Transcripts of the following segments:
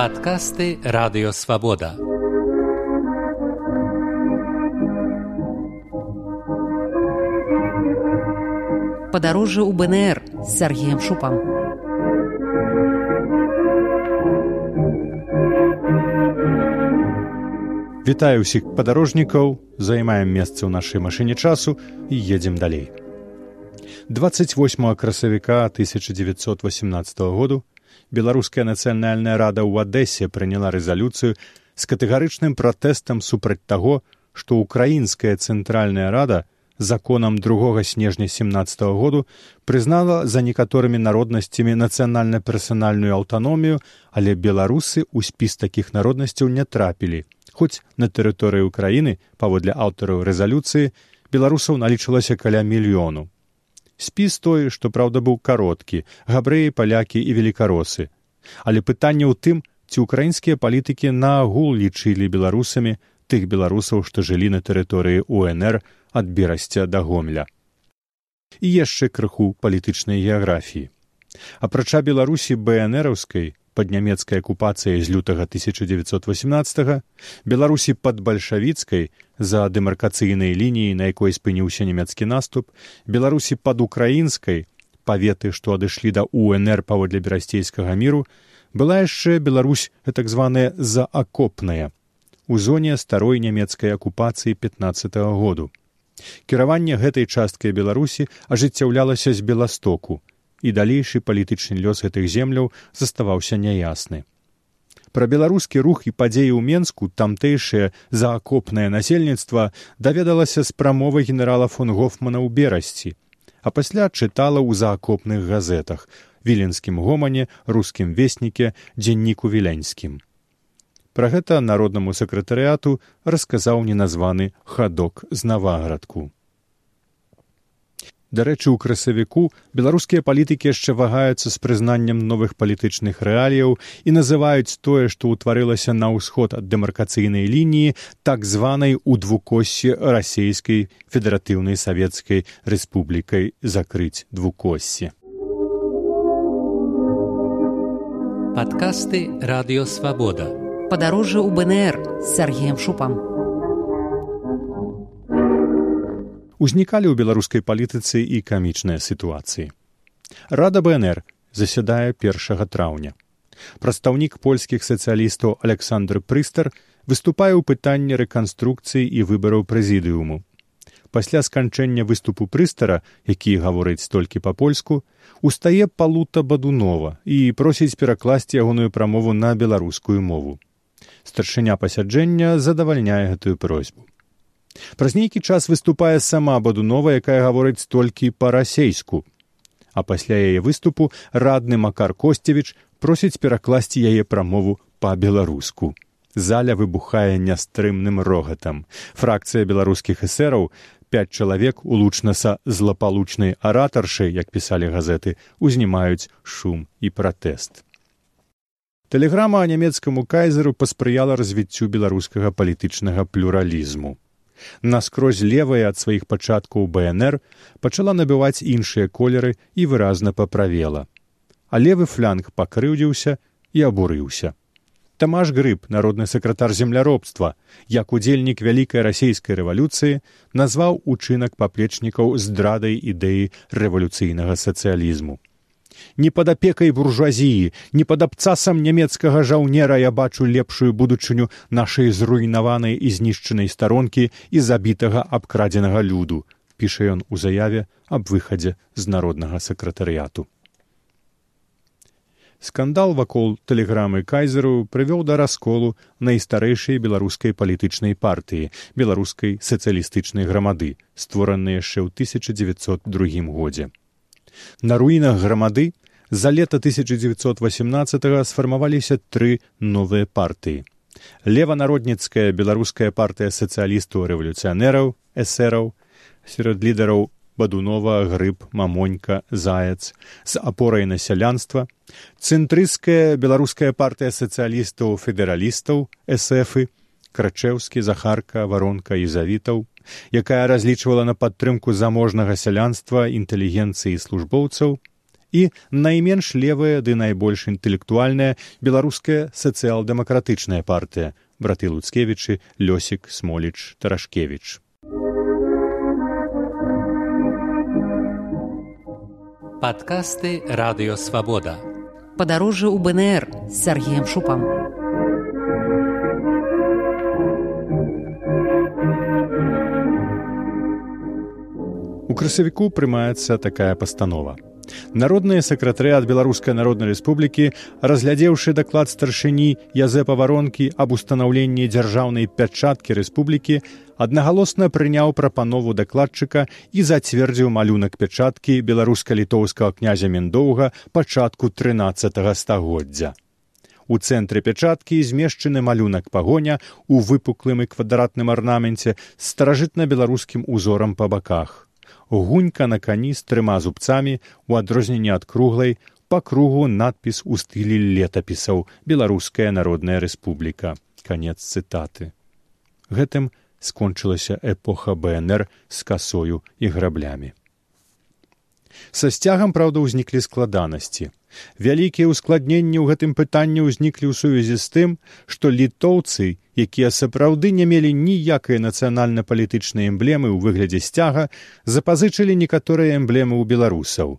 Падкасты радыёвабода. Падарожжа ў БНР з Сергеем Шупам. Вітаю ўсіх падарожнікаў, займаем месца ў нашай машыне часу і едзем далей. 28 красавіка 1918 году беларуская нацыянальная рада ў адэсе прыняла рэзалюцыю з катэгарычным пратэстам супраць таго, што украінская цэнтральная рада законам 2 снежня 17 -го году прызнала за некаторымі народнасцямі нацыянальна-персанальную аўтаномію, але беларусы ў спіс такіх народнасцяў не трапілі. Хоць на тэрыторыі ўкраіны паводле аўтараў рэзалюцыі беларусаў налічылася каля мільёну спіс той што праўда быў кароткі габрэі палякі і велікаросы. Але пытанне ў тым ці ўкраінскія палітыкі наагул лічылі беларусамі тых беларусаў што жылі на тэрыторыі унр ад берасця да гомля і яшчэ крыху палітычнай геаграфіі. Апрача беларусі бнраўскай пад нямецкай акупацыяй з лютага 1918 беларусі пад бальшавіцкай за дэмаркацыйнай лініяй на якой спыніўся нямецкі наступ беларусі пад украінскай паветы што адышлі да унр паводле берасцейскага міру была яшчэ беларусь так званая заакопная у зоне старой нямецкай акупацыі 15 -го году. Кіраванне гэтай часткай беларусі ажыццяўлялася з беластоку і далейшы палітычны лёс гэтых земляў заставаўся няясны. Пра беларускі рух і падзеі ў менску тамтэйшае заакопнае насельніцтва даведалася з прамовы генерала фон гофмана ў берасці, а пасля чытала ў заакопных газетах віленскім гомане рускім весніке дзенніку віленскім. Пра гэта народнаму сакратарыяту расказаў неназваны хадок з наваградку. Дарэчы, у красавіку беларускія палітыкі яшчэ вагаюцца з прызнаннем новых палітычных рэаліяў і называюць тое, што ўтварылася на ўсход ад дэмаркацыйнай лініі так званай у двукоссі расійскай федэратыўнай савецкай рэспублікай закрыць двукоссі. Падкасты радыёвабода. Падарожжа ў БНР з Сергеем Шупам. Узнікалі ў беларускай палітыцы і камічныя сітуацыі. Рада БНР засядае першага траўня. Прадстаўнік польскіх сацыялістаў Александр Прыстар выступае ў пытанні рэканструкцыі і выбараў прэзідыуму. Пасля сканчэння выступу прыстара, які гаворыць толькі па-польску, устае палута бадунова і просіць перакласці ягоную прамову на беларускую мову. Старшыня пасяджэння задавальняе гэтую просьбу. Праз нейкі час выступае сама бадунова, якая гаворыць толькі па-расейску. А пасля яе выступу радны макар косцевіч просіць перакласці яе прамову па-беларуску. Заля выбухае нястрымным рогатам. Фракцыя беларускіх эсэраў пяць чалавек улучнаса злапалучнай аратаршай, як пісалі газеты, узнімаюць шум і пратэст. Тэлеграма нямецкаму кайзеру паспрыяла развіццю беларускага палітычнага плюралізму наскрозь левая ад сваіх пачаткаў бнр пачала набываць іншыя колеры і выразна паправела. А левы фланг пакрыўдзіўся і абурыўся. Тамаш грыб народны сакратар земляробства як удзельнік вялікай расійскай рэвалюцыі назваў учынак паплечнікаў здрадай ідэі рэвалюцыйнага сацыялізму не пад апекай буржуазіі не пад абцасам нямецкага жаўнера я бачу лепшую будучыню нашай зруйнаванай і знішчанай старонкі і забітага абкрадзенага люду піша ён у заяве аб выхадзе з народнага сакратарыяту. Скандал вакол тэлеграмы кайзеру прывёў да расколу найстарэйшай беларускай палітычнай партыі беларускай сацыялістычнай грамады створанай яшчэ ў 1902 годзе На руінах грамады за лета 1918 сфармаваліся тры новыя партыі. Леванародніцкая беларуская партыя сацыялістаў рэвалюцыянераў, эсэраў, сярод лідараў бадунова грыб мамонька заяц з апорай на сялянства цэнтрыская беларуская партыя сацыялістаў федэралістаў эсэфы крачэўскі захарка варонка і завітаў якая разлічвала на падтрымку заможнага сялянства інтэлігенцыі службоўцаў і найменш левая ды найбольш інтэлектуальная беларуская сацыял-дэмакратычная партыя браты луцкевічы лёсік смоліч тарашкевич Падкасты радыёвабода. Падарожжа ў БНР з Сергеем Шупам. У красавіку прымаецца такая пастанова. Народныя сакратары ад беларускай народнай рэспублікі, разглядзеўшы даклад старшыні Язэпа варонкі аб устанаўленні дзяржаўнай пячаткі рэспублікі, аднагалосна прыняў прапанову дакладчыка і зацвердзіў малюнак пячаткі беларуска-літоўскага князя мендоўга пачатку 13 стагоддзя. У цэнтры пячаткі змешчаны малюнак пагоня у выпуклым і квадратным арнаменце з старажытна-беларускім узорам па баках гунька на кані з трыма зубцамі у адрозненне ад круглай па кругу надпіс у стылі летапісаў беларуская народная рэспубліка канец цытаты. Гэтым скончылася эпоха бнр з касою і граблямі са сцягам праўда ўзніклі складанасці. Вялікія ўскладненні ў гэтым пытанні ўзніклі ў сувязі з тым што літоўцы якія сапраўды не мелі ніякай нацыянальна-палітычнай эмблемы ў выглядзе сцяга запазычылі некаторыя эмблемы ў беларусаў.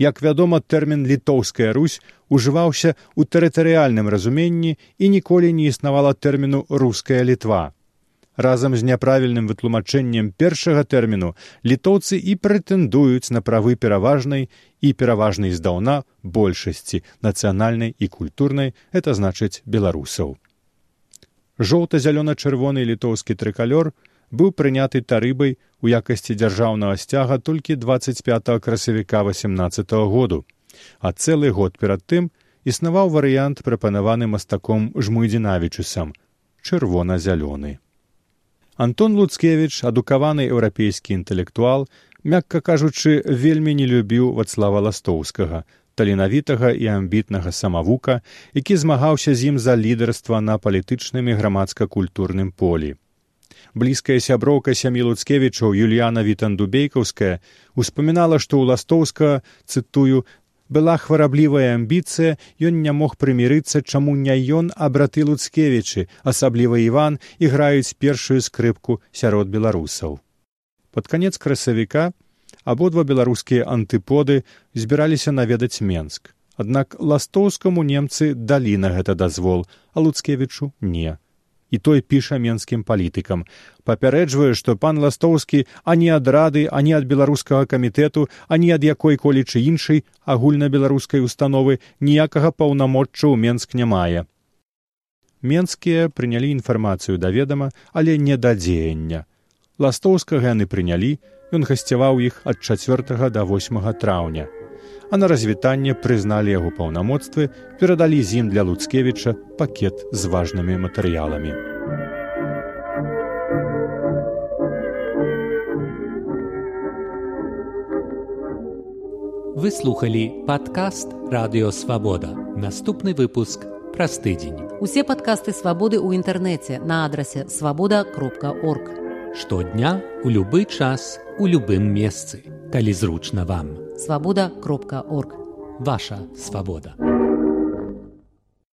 Як вядома тэрмін літоўская русь ужываўся ў тэрытарыяльным разуменні і ніколі не існавала тэрміну руская літва разам з няправільным вытлумачэннем першага тэрміну літоўцы і прэтэндуюць на правы пераважнай і пераважнай здаўна большасці нацыянальнай і культурнай это значыць беларусаў жоўта-зялёна-чырвоны літоўскі трыкалёр быў прыняты тарыбай у якасці дзяржаўнага сцяга толькі 25 красавіка 18 -го году, а цэлы год перад тым існаваў варыянт прапанаваны мастаком жмуйдзінавічусам чырвона-зялёны. Антон Луцкевіч, адукаваны еўрапейскі інтэлектуал, мякка кажучы, вельмі не любіў вацлава ластоўскага, таленавітага і амбітнага самавука, які змагаўся з ім за лідарства на палітычным і грамадска-культурным полі. Блізкая сяброўка сям'і луцкевічаў Юльяна Вітандубейкаўская успамінала, што ў ластоўска цытую была хвараблівая амбіцыя, ён не мог прымірыцца, чаму не ён, а браты луцкевічы, асабліва Іван іграюць першую скрыпку сярод беларусаў. Пад канец красавіка абодва беларускія антыподы збіраліся наведаць менск аднак ластоўскаму немцы далі на гэта дазвол а луцкевічу не і той піша менскім палітыкам папярэджвае што пан ластоўскі ані ад рады ані ад беларускага камітэту ані ад якой колічы іншай агульнабеларускай установы ніякага паўнамочча ў менск не мае. Менскія прынялі інфармацыю да ведама але не да дзеяння. Ластоўскага яны прынялі Ён гасцяваў іх ад 4 до 8 траўня. А на развітанне прызналі яго паўнамоцтвы, перадалі з ім для Луцкевіча пакет з важнымі матэрыяламі. Вы слухалі падкаст радыёвабода. Наступны выпуск праз тыдзень. Усе падкасты свабоды ў інтэрнэце на адрасе свабода кропка орг штодня у любы час у любым месцы калі зручна вам свабода кропка орг ваша свабода